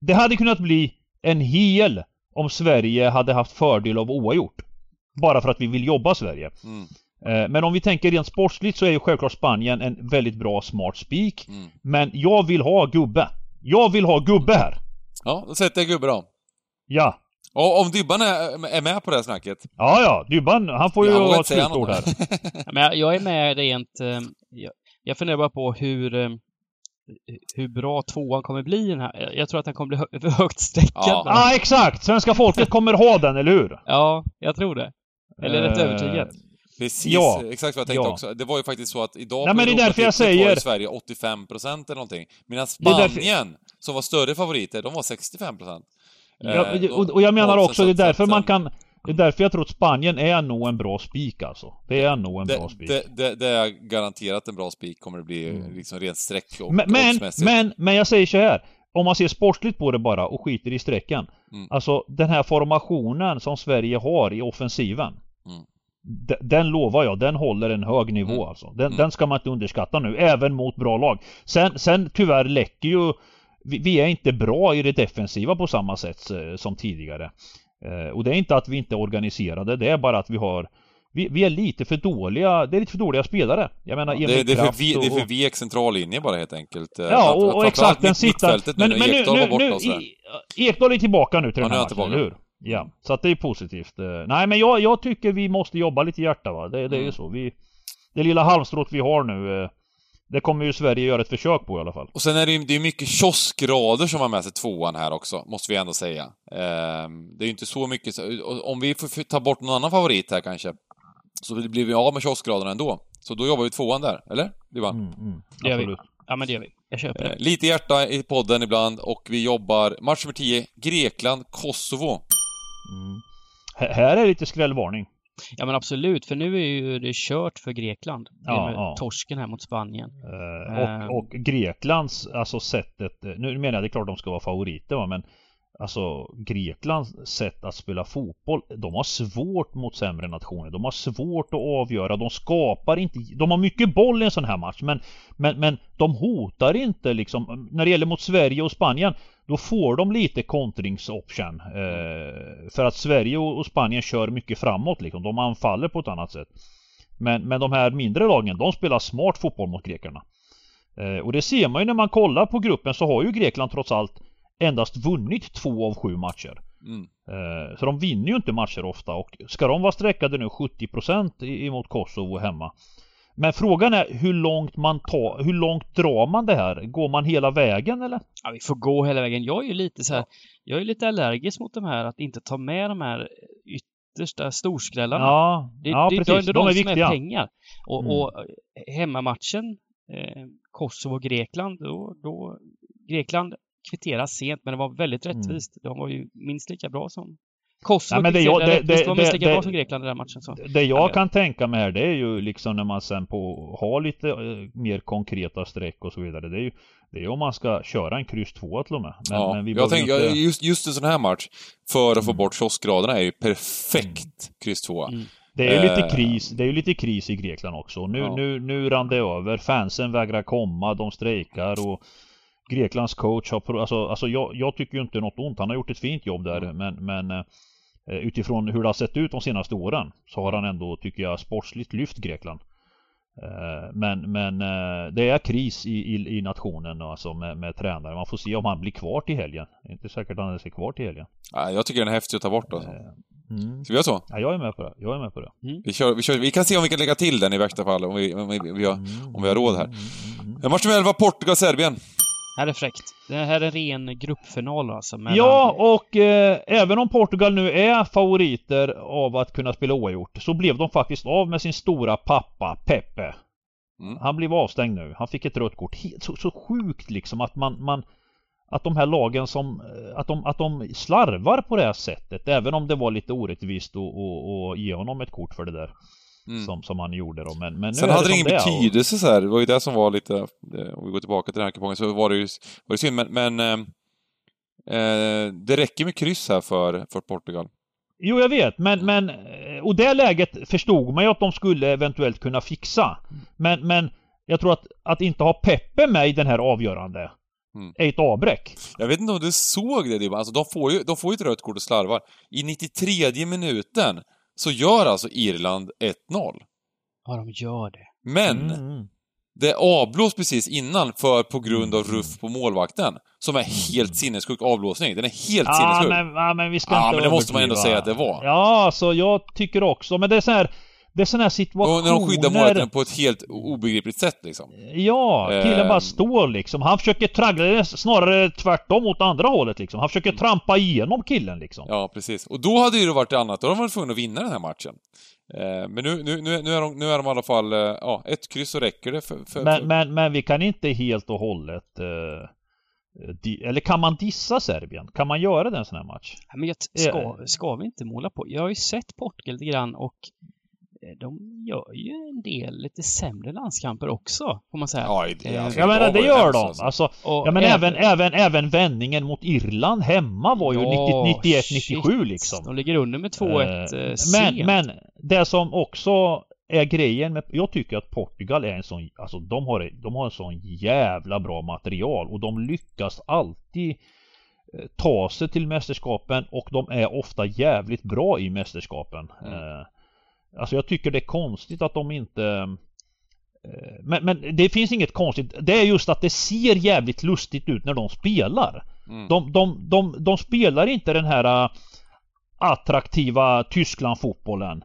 Det hade kunnat bli en hel om Sverige hade haft fördel av oavgjort. Bara för att vi vill jobba Sverige. Mm, Eh, Men om vi tänker rent sportsligt så är ju självklart Spanien en väldigt bra smart spik. mm. Men jag vill ha gubbe. Jag vill ha gubbe här. Ja, då sätter jag gubbe då. Ja. Och om Dybban är, är med på det här snacket. Ja, ja. Dybban, han får ju ha ett säga slutord något. här. Men jag, jag är med rent... Jag, funderar bara på hur... eh, Hur bra tvåan kommer bli i den här. Jag tror att den kommer bli hö högt sträckad. Ja. Ja, exakt! Svenska folket kommer ha den, eller hur? ja, jag tror det. Eller rätt Eh, övertygad. Precis, Ja. exakt vad jag tänkte Ja. också. Det var ju faktiskt så att idag Nej, men det är därför jag Europatipset var säger- i Sverige 85% eller någonting. Medan är därför- Spanien, som var större favoriter, de var 65%. Ja, Eh, och, och jag menar också, det är därför man kan... Det är därför jag tror att Spanien är nog en bra spik alltså. Det är nog en bra Det, spik. det, det, det är garanterat en bra spik kommer det bli Mm. liksom rent streck och Men, men, men, men jag säger så här. Om man ser sportsligt på det bara och skiter i strecken. Mm. Alltså den här formationen som Sverige har i offensiven. Mm. de- Den lovar jag, den håller en hög nivå Mm. alltså. Den, Mm. den ska man inte underskatta nu, även mot bra lag. Sen, sen tyvärr läcker ju... Vi, vi är inte bra i det defensiva på samma sätt eh, som tidigare. Eh, och det är inte att vi inte är organiserade, det är bara att vi har... Vi, vi är lite för dåliga, det är lite för dåliga spelare. Jag menar det, Emil det, är för vi, det är och- för vek centrallinje bara helt enkelt. Eh, Ja, och, och framförallt exakt, den sitter... mittfältet nu Men, men nu, nu, nu och Ekdal är tillbaka nu till Ja, den här matchen, eller hur? Ja, så att det är positivt. Eh, Nej, men jag, jag tycker vi måste jobba lite i hjärta va. Det, det är ju Mm. så. Vi, det lilla halmstrået vi har nu, det kommer ju Sverige göra ett försök på i alla fall. Och sen är det ju det är mycket kioskgrader som har med sig tvåan här också, måste vi ändå säga. Ehm, det är ju inte så mycket, om vi får ta bort någon annan favorit här kanske, så blir vi av med kioskgraderna ändå. Så då jobbar vi tvåan där, eller? Divan? Mm, mm, Det gör vi. absolut. Ja, men det gör vi. Jag köper det. Eh, lite hjärta i podden ibland och vi jobbar match nummer 10, Grekland, Kosovo. Mm. Här är lite skrällvarning. Ja, men absolut. För nu är ju det kört för Grekland. Ja, med ja. torsken här mot Spanien. Eh, Ehm. och, och Greklands, alltså sättet, nu menar jag det är klart de ska vara favoriter va, men Alltså Greklands sätt att spela fotboll, de har svårt mot sämre nationer. De har svårt att avgöra, de skapar inte, de har mycket boll i en sån här match men Men, men de hotar inte liksom, när det gäller mot Sverige och Spanien Då får de lite kontringsoption eh, För att Sverige och, Spanien kör mycket framåt liksom, de anfaller på ett annat sätt men, men de här mindre lagen, de spelar smart fotboll mot grekerna. Eh, och det ser man ju när man kollar på gruppen så har ju Grekland trots allt endast vunnit två av sju matcher. Mm. Eh, så de vinner ju inte matcher ofta och ska de vara sträckade nu 70% i- emot Kosovo hemma. Men frågan är hur långt man tar, hur långt drar man det här? Går man hela vägen eller? Ja, vi får gå hela vägen. Jag är ju lite så här, jag är lite allergisk mot de här att inte ta med de här yttersta storskrällarna. Ja, det, ja det, precis. det är ändå de är de som viktiga. är pengar. Och, Mm. och hemmamatchen eh, Kosovo-Grekland, då, då Grekland kvitterar sent men det var väldigt Mm. rättvist. De var ju minst lika bra som Kosovo Nej, men det- kvitterade det- det- De var minst det- lika bra som Grekland i den matchen. Så. Det jag Ja, kan tänka mig här det är ju liksom när man sen på har lite eh, mer konkreta streck och så vidare. Det är ju det är ju om man ska köra en kryss 2 till och med. Men, ja, men vi jag tänker, jag- inte... just, just en sån här match, för att få Mm. bort kioskgraderna, är ju perfekt kryss 2 Mm. Det är ju lite Eh. kris, det är ju lite kris i Grekland också. Nu, Ja. nu, nu rann det över. Fansen vägrar komma, de strejkar och Greklands coach har... pro- Alltså, alltså jag, jag tycker ju inte något ont. Han har gjort ett fint jobb där Mm. men, men eh, utifrån hur det har sett ut de senaste åren så har han ändå, tycker jag, sportsligt lyft Grekland. Eh, Men, men eh, det är kris i, i, i nationen alltså med, med tränare. Man får se om han blir kvar till helgen. Det är inte säkert att han är kvar till helgen. Ja, jag tycker den är häftig att ta bort alltså. Mm. Ska vi göra så? Ja, jag är med på det. Jag är med på det. Vi, kör, vi, kör, vi kan se om vi kan lägga till den i värsta fall, om vi, om vi, vi har, Mm. om vi har råd här. Mm, mm, mm. Eh, Match nummer 11, Portugal-Serbien. Här är fräckt. Det här är ren gruppfinal alltså. mellan- Ja, och eh, även om Portugal nu är favoriter av att kunna spela oavgjort så blev de faktiskt av med sin stora pappa Pepe. Mm. Han blev avstängd nu. Han fick ett rött kort. Helt, så, så sjukt liksom att man, man att de här lagen som att de, att de slarvar på det här sättet även om det var lite orättvist att ge honom ett kort för det där. Mm. Som, som han gjorde då. Men, men nu Sen hade det ingen och- betydelse så här. Det var ju det som var lite, eh, om vi går tillbaka till den här kupongen, så var det ju var det synd. Men, men eh, eh, det räcker med kryss här för, för Portugal. Jo, jag vet, men, men eh, och det läget förstod man ju att de skulle eventuellt kunna fixa. Men, men jag tror att, att inte ha Peppe med i den här avgörande Mm. är ett avbräck. Jag vet inte om du såg det Dibban, alltså de får ju, de får ju ett rött kort och slarvar. I 93 minuten så gör alltså Irland 1-0. Ja, de gör det. Men Mm. det avblås precis innan för på grund av ruff på målvakten. Som är helt sinnessjuk avblåsning. Den är helt Ja sinnessjuk. men, ja, men vi ska Ja, inte men det måste man ändå säga att det var. Ja, alltså jag tycker också. Men det är så här Det är sådana här Och situationer när de skyddar målvakten på ett helt obegripligt sätt liksom. Ja, killen Ehm. bara står liksom. Han försöker traggla det snarare tvärtom åt andra hållet liksom. Han försöker trampa igenom killen liksom. Ja, precis. Och då hade ju det varit annat. Då hade de varit tvungna att vinna den här matchen. Eh, men nu, nu, nu, nu, är de, nu är de i alla fall, eh, ja, ett kryss så räcker det för... för, Men, för men, men vi kan inte helt och hållet eh, di- eller kan man dissa Serbien? Kan man göra det i en sån här match? Men jag, ska, ska vi inte måla på? Jag har ju sett Portugal lite grann och eh, de gör ju en del lite sämre landskamper också, får man säga. ja, Eh, alltså, Jag menar det gör de. alltså. Alltså, ja men även, även, även vändningen mot Irland hemma var ju Ja, 91, shit. 97 liksom. De ligger under med 2-1 eh, men, sent. men det som också är grejen med, jag tycker att Portugal är en sån, alltså de har, de har en sån jävla bra material och de lyckas alltid eh, ta sig till mästerskapen och de är ofta jävligt bra i mästerskapen. Mm. Eh, Alltså jag tycker det är konstigt att de inte eh, men, men det finns inget konstigt. Det är just att det ser jävligt lustigt ut när de spelar. Mm. De, de, de, de spelar inte den här äh, attraktiva Tyskland-fotbollen.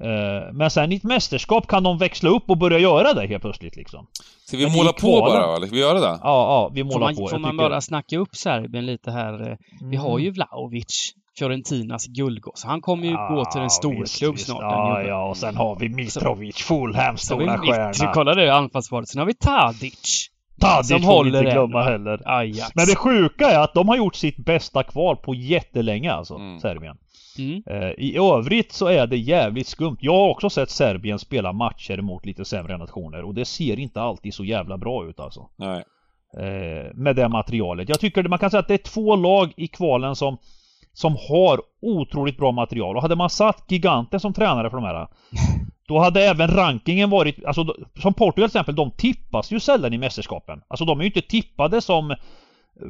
Eh, Men sen i ett mästerskap kan de växla upp och börja göra det helt plötsligt liksom. Ska vi men måla på bara, eller? Ska vi göra det? Ja, ja, vi Får målar man, på. får man tycker- bara snacka upp Serbien lite här? eh, Vi har ju Vlahovic, Fiorentinas guldgoss. Han kommer ju gå till en stor visst, klubb visst. snart. Ja, ja, och sen har vi Mitrovic, Fulham, Så har vi stora stjärna. kolla det anfallsvaret. Sen har vi Tadic. Tadic som får vi håller inte en, glömma va? heller. Ajax. Men det sjuka är att de har gjort sitt bästa kval på jättelänge alltså, Mm. Serbien. Mm. Eh, I övrigt så är det jävligt skumt. Jag har också sett Serbien spela matcher mot lite sämre nationer och det ser inte alltid så jävla bra ut alltså. Nej. Eh, med det materialet. Jag tycker att man kan säga att det är två lag i kvalen som som har otroligt bra material och hade man satt giganter som tränare för de här Då hade även rankingen varit, alltså som Portugal till exempel, de tippas ju sällan i mästerskapen. Alltså de är ju inte tippade som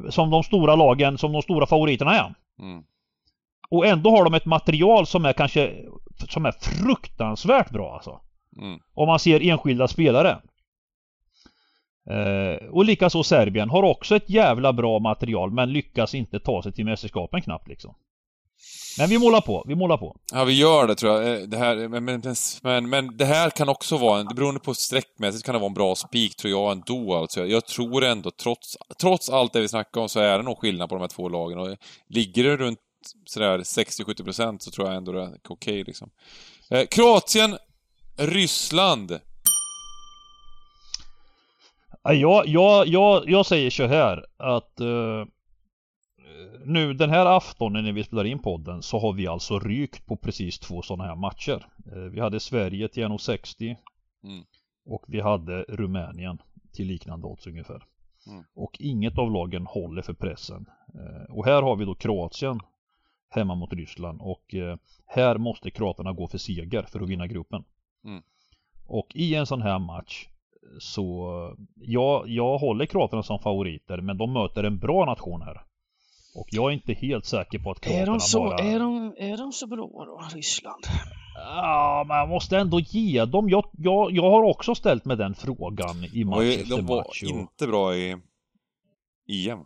Som de stora lagen, som de stora favoriterna är. Mm. Och ändå har de ett material som är kanske Som är fruktansvärt bra alltså. Mm. Om man ser enskilda spelare. Eh, och likaså Serbien har också ett jävla bra material men lyckas inte ta sig till mästerskapen knappt liksom. Men vi målar på, vi målar på. Ja, vi gör det tror jag. Eh, det här, men, men, men, men det här kan också vara, en, beroende på sträckmässigt kan det vara en bra spik tror jag ändå alltså. Jag, tror ändå, trots, trots allt det vi snackar om, så är det nog skillnad på de här två lagen. Och ligger det runt sådär 60-70% så tror jag ändå det är okej liksom. Eh, Kroatien, Ryssland. Ja, Jag, jag, jag, jag säger så här att eh, nu den här aftonen när vi spelar in podden så har vi alltså rykt på precis två sådana här matcher. Eh, vi hade Sverige till 1,60 Mm. och vi hade Rumänien till liknande odds ungefär. Mm. Och inget av lagen håller för pressen. Eh, och här har vi då Kroatien hemma mot Ryssland och eh, här måste kroaterna gå för seger för att vinna gruppen. Mm. Och i en sån här match så ja, jag håller kroaterna som favoriter men de möter en bra nation här. Och jag är inte helt säker på att kroaterna Är de, så, bara... är, de, är de så bra då, Ryssland? Ja, men jag måste ändå ge dem. Jag, jag, jag har också ställt mig den frågan i match var, ju, efter de var match. och- inte bra i EM.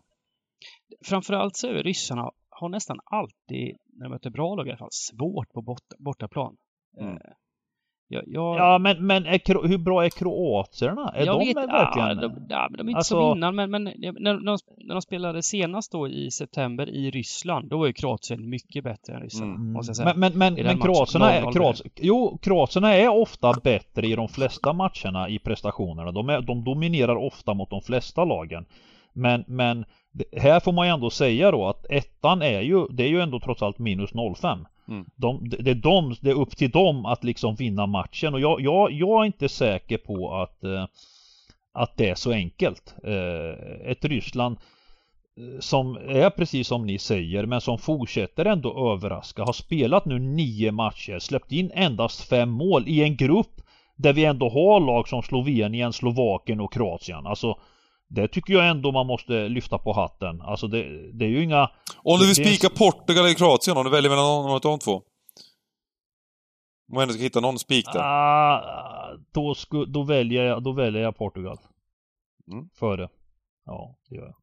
Framförallt så är ryssarna har nästan alltid, när de möter bra lag i alla fall, svårt på bort, bortaplan. Mm. Jag, jag, Ja men, men är, hur bra är kroaterna? Är jag de vet, verkligen... Ja, de, ja, men de är inte Alltså- som innan, men, men när, de, när de spelade senast då i september i Ryssland, då var ju Kroatien mycket bättre än Ryssland, Mm. måste jag säga. Men, men, men, men kroaterna är, 0-0 kroats, jo, kroaterna är ofta bättre i de flesta matcherna i prestationerna. De, är, de dominerar ofta mot de flesta lagen. Men, men här får man ju ändå säga då att ettan är ju, det är ju ändå trots allt minus 05. Mm. De, det, är de, det är upp till dem att liksom vinna matchen och jag, jag, jag är inte säker på att, eh, att det är så enkelt. Eh, ett Ryssland eh, som är precis som ni säger men som fortsätter ändå överraska. Har spelat nu nio matcher, släppt in endast fem mål i en grupp där vi ändå har lag som Slovenien, Slovakien och Kroatien. Alltså det tycker jag ändå man måste lyfta på hatten. Alltså det, det är ju inga... Om du vill spika Portugal eller Kroatien, om du väljer mellan någon av de två? Om man ändå ska hitta någon spik där. Ah, då, sku, då, väljer jag, då väljer jag Portugal. Mm. Före. Ja, det gör jag.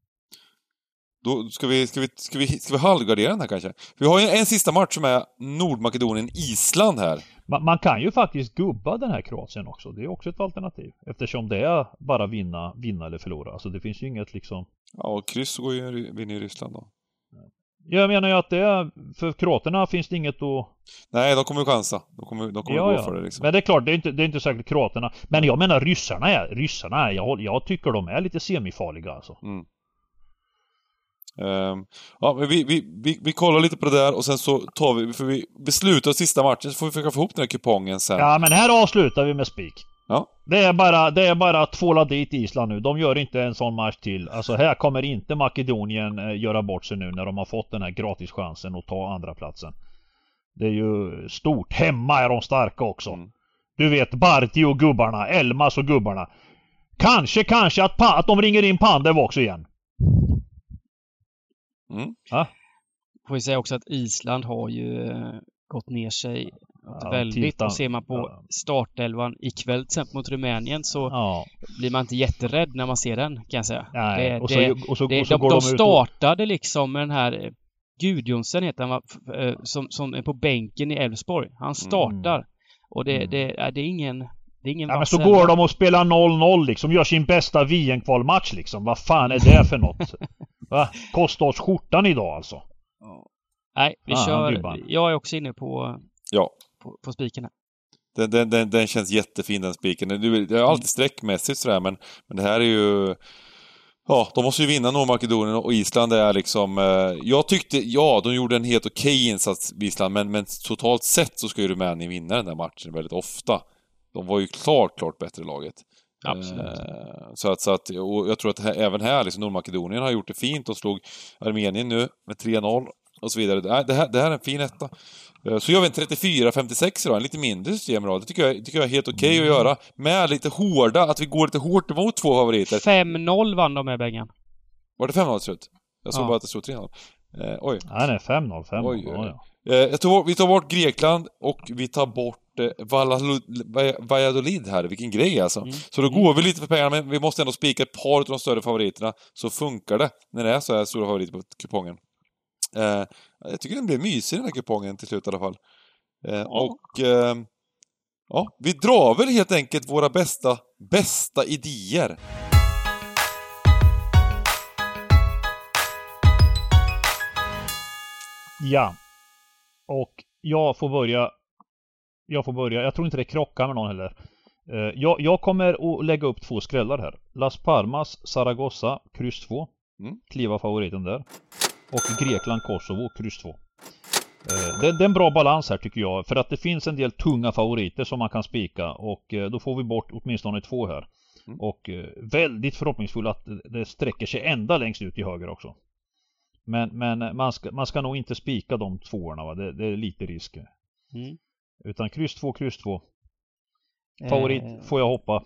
Då ska vi, ska vi, ska vi, ska vi halvgardera den här kanske? Vi har ju en sista match som är Nordmakedonien-Island här. Man, man kan ju faktiskt gubba den här Kroatien också. Det är också ett alternativ. Eftersom det är bara vinna, vinna eller förlora. Alltså det finns ju inget liksom... Ja, kryss går ju, vinner ju Ryssland då. Jag menar ju att det är... För kroaterna finns det inget att... Nej, de kommer ju chansa. De kommer, de kommer Ja, gå ja. för det liksom. Men det är klart, det är inte, det är inte säkert kroaterna. Men jag menar ryssarna är... Ryssarna är... Jag, jag tycker de är lite semifarliga alltså. Mm. Ehm, ja, men vi, vi, vi, vi kollar lite på det där och sen så tar vi, för vi beslutar sista matchen så får vi försöka få ihop den här kupongen sen. Ja men här avslutar vi med spik. Ja. Det är bara, det är bara att tvåla dit Island nu. De gör inte en sån match till. Alltså här kommer inte Makedonien eh, göra bort sig nu när de har fått den här gratischansen att ta andra platsen. Det är ju stort. Hemma är de starka också. Mm. Du vet Barti och gubbarna, Elmas och gubbarna. Kanske, kanske att, att de ringer in Pandev också igen. Mm. Får vi säga också att Island har ju eh, gått ner sig Ja, väldigt. tittar- Och ser man på ja. startelvan ikväll till exempel mot Rumänien så Ja, blir man inte jätterädd när man ser den kan jag säga. nej. Det- och så, det- och så, Det, och så de, går de de, ut och... startade liksom med den här eh, Gudjonsen heter han eh, som, som är på bänken i Elfsborg. Han startar. Och det, Mm. det, är, det är ingen... Det är ingen Ja, men så går de och spelar 0-0 liksom, gör sin bästa VM-kvalmatch liksom. Vad fan är det för något? Va? Kostar oss skjortan idag alltså. Nej, vi Ah, kör. Dybban. Jag är också inne på, Ja. på, på spiken här. Den, den, den, den känns jättefin den spiken. Du- Det är alltid streckmässigt sådär men, men det här är ju... Ja, de måste ju vinna Nordmakedonien och Island är liksom... Eh, jag tyckte, ja, de gjorde en helt okej insats Island, men, men totalt sett så ska ju Rumänien vinna den där matchen väldigt ofta. De var ju klart, klart bättre laget. Absolut. Eh, så att, så att, och jag tror att här, även här, liksom Nordmakedonien har gjort det fint och slog Armenien nu med 3-0 och så vidare. Det här, det här, är en fin etta. Eh, Så gör vi en 34-56 idag, en lite mindre systemrad. Det tycker jag, tycker jag är helt okej att göra. Med lite hårda, att vi går lite hårt emot två favoriter. 5-0 vann de med Bengan. Var det 5-0 till slut? Jag såg Ja. bara att det stod 3-0. Eh, oj. Nej, nej, 5-0, 5-0. Oj, oj, Ja, oj. ja. Eh, jag bort- vi tar bort Grekland och vi tar bort Valladolid, Va- Valladolid här. Vilken grej alltså. Mm. Så då går vi lite för pengarna, men vi måste ändå spika ett par av de större favoriterna. Så funkar det när det är så här stora favoriter på kupongen. Eh, jag tycker den blev mysig den här kupongen till slut i alla fall. Eh, Och... Eh, ja, vi drar väl helt enkelt våra bästa, bästa idéer. ja. Och jag får börja. Jag får börja. Jag tror inte det krockar med någon heller. Eh, Jag, jag kommer att lägga upp två skrällar här. Las Palmas, Zaragoza, kryss 2. Mm. Kliva favoriten där. Och Grekland, Kosovo, kryss 2. Eh, Det, det är en bra balans här tycker jag. För att det finns en del tunga favoriter som man kan spika. Och eh, då får vi bort åtminstone två här. Mm. Och väldigt förhoppningsfull att det sträcker sig ända längst ut till höger också. Men, men man, ska, man ska nog inte spika de tvåorna va. Det, det är lite risk. Mm. Utan kryss 2, kryss 2. Favorit Eh, får jag hoppa.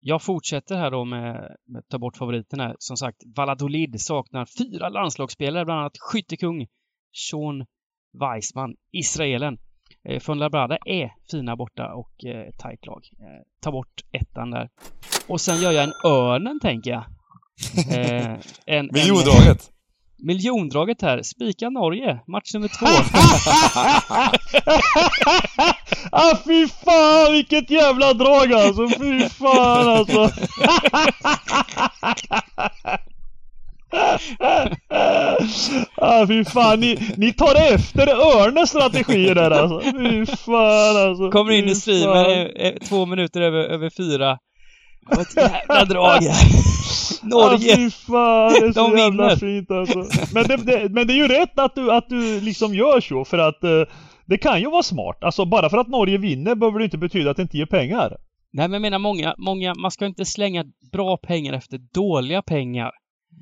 Jag fortsätter här då med, med att ta bort favoriten här. Som sagt, Valladolid saknar fyra landslagsspelare, bland annat skyttekung Sean Weissman, israelen. Eh, Fuenlabrada är fina borta och eh, tajt lag. Eh, ta bort ettan där. Och sen gör jag en Örnen, tänker jag. Eh, en, en, Miljondraget! miljondraget här. Spika Norge, match nummer två. ah fy fan vilket jävla drag alltså! Fy fan alltså! ah, fy fan, ni, ni tar efter Örnes strategi där alltså. Fy fan alltså. Kommer in i streamen eh, eh, två minuter över, över fyra. Det var ett jävla drag här. Norge! Ah, fy fan, det är så De jävla vinner. fint alltså. Men det, det, men det är ju rätt att du, att du liksom gör så för att eh, det kan ju vara smart. Alltså bara för att Norge vinner behöver det inte betyda att det inte ger pengar. Nej men jag menar många, många, man ska inte slänga bra pengar efter dåliga pengar.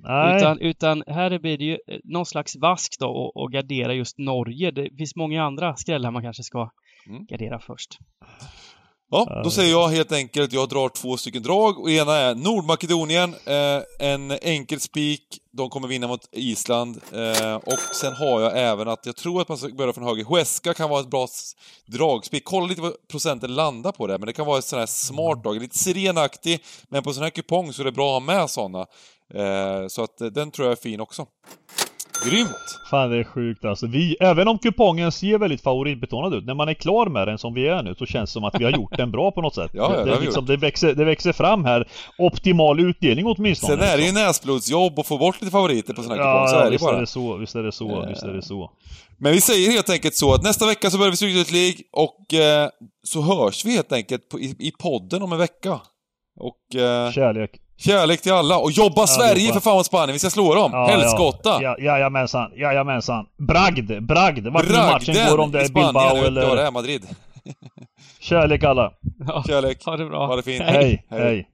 Nej. Utan, utan här blir det ju eh, någon slags vask då och, och gardera just Norge. Det finns många andra skrällar man kanske ska Mm. gardera först. Ja, då säger jag helt enkelt, jag drar två stycken drag och ena är Nordmakedonien, eh, en enkel spik, de kommer vinna mot Island. Eh, och sen har jag även att jag tror att man ska börja från höger. Huesca kan vara ett bra dragspik. Kolla lite vad procenten landar på det, men det kan vara ett sån här smart drag. Lite sirenaktig, men på sån här kupong så är det bra att ha med såna. Eh, så att eh, den tror jag är fin också. Grymt! Fan det är sjukt alltså. Vi, även om kupongen ser väldigt favoritbetonad ut, när man är klar med den som vi är nu så känns det som att vi har gjort den bra på något sätt. Ja, ja, det, det det, liksom, det, växer, det växer fram här. Optimal utdelning åtminstone. Sen är det ju näsblodsjobb att få bort lite favoriter på sån här kupong, Ja, så ja är det visst bara. är det så, visst är det så, visst är det så. Men vi säger helt enkelt så att nästa vecka så börjar vi Stryktipset League och eh, så hörs vi helt enkelt på, i, i podden om en vecka. Och eh, Kärlek. Kärlek till alla. Och jobba Sverige jobba. för fan mot Spanien, vi ska slå dem! Ja, Helskotta! Ja, jajamensan, jajamensan. Bragd, bragd. Vart nu matchen går om det är Spanien, Bilbao inte vad det eller... är, Madrid. Kärlek alla. Ja, Kärlek. ha det bra. Ha det fint. Hej, Hej. hej.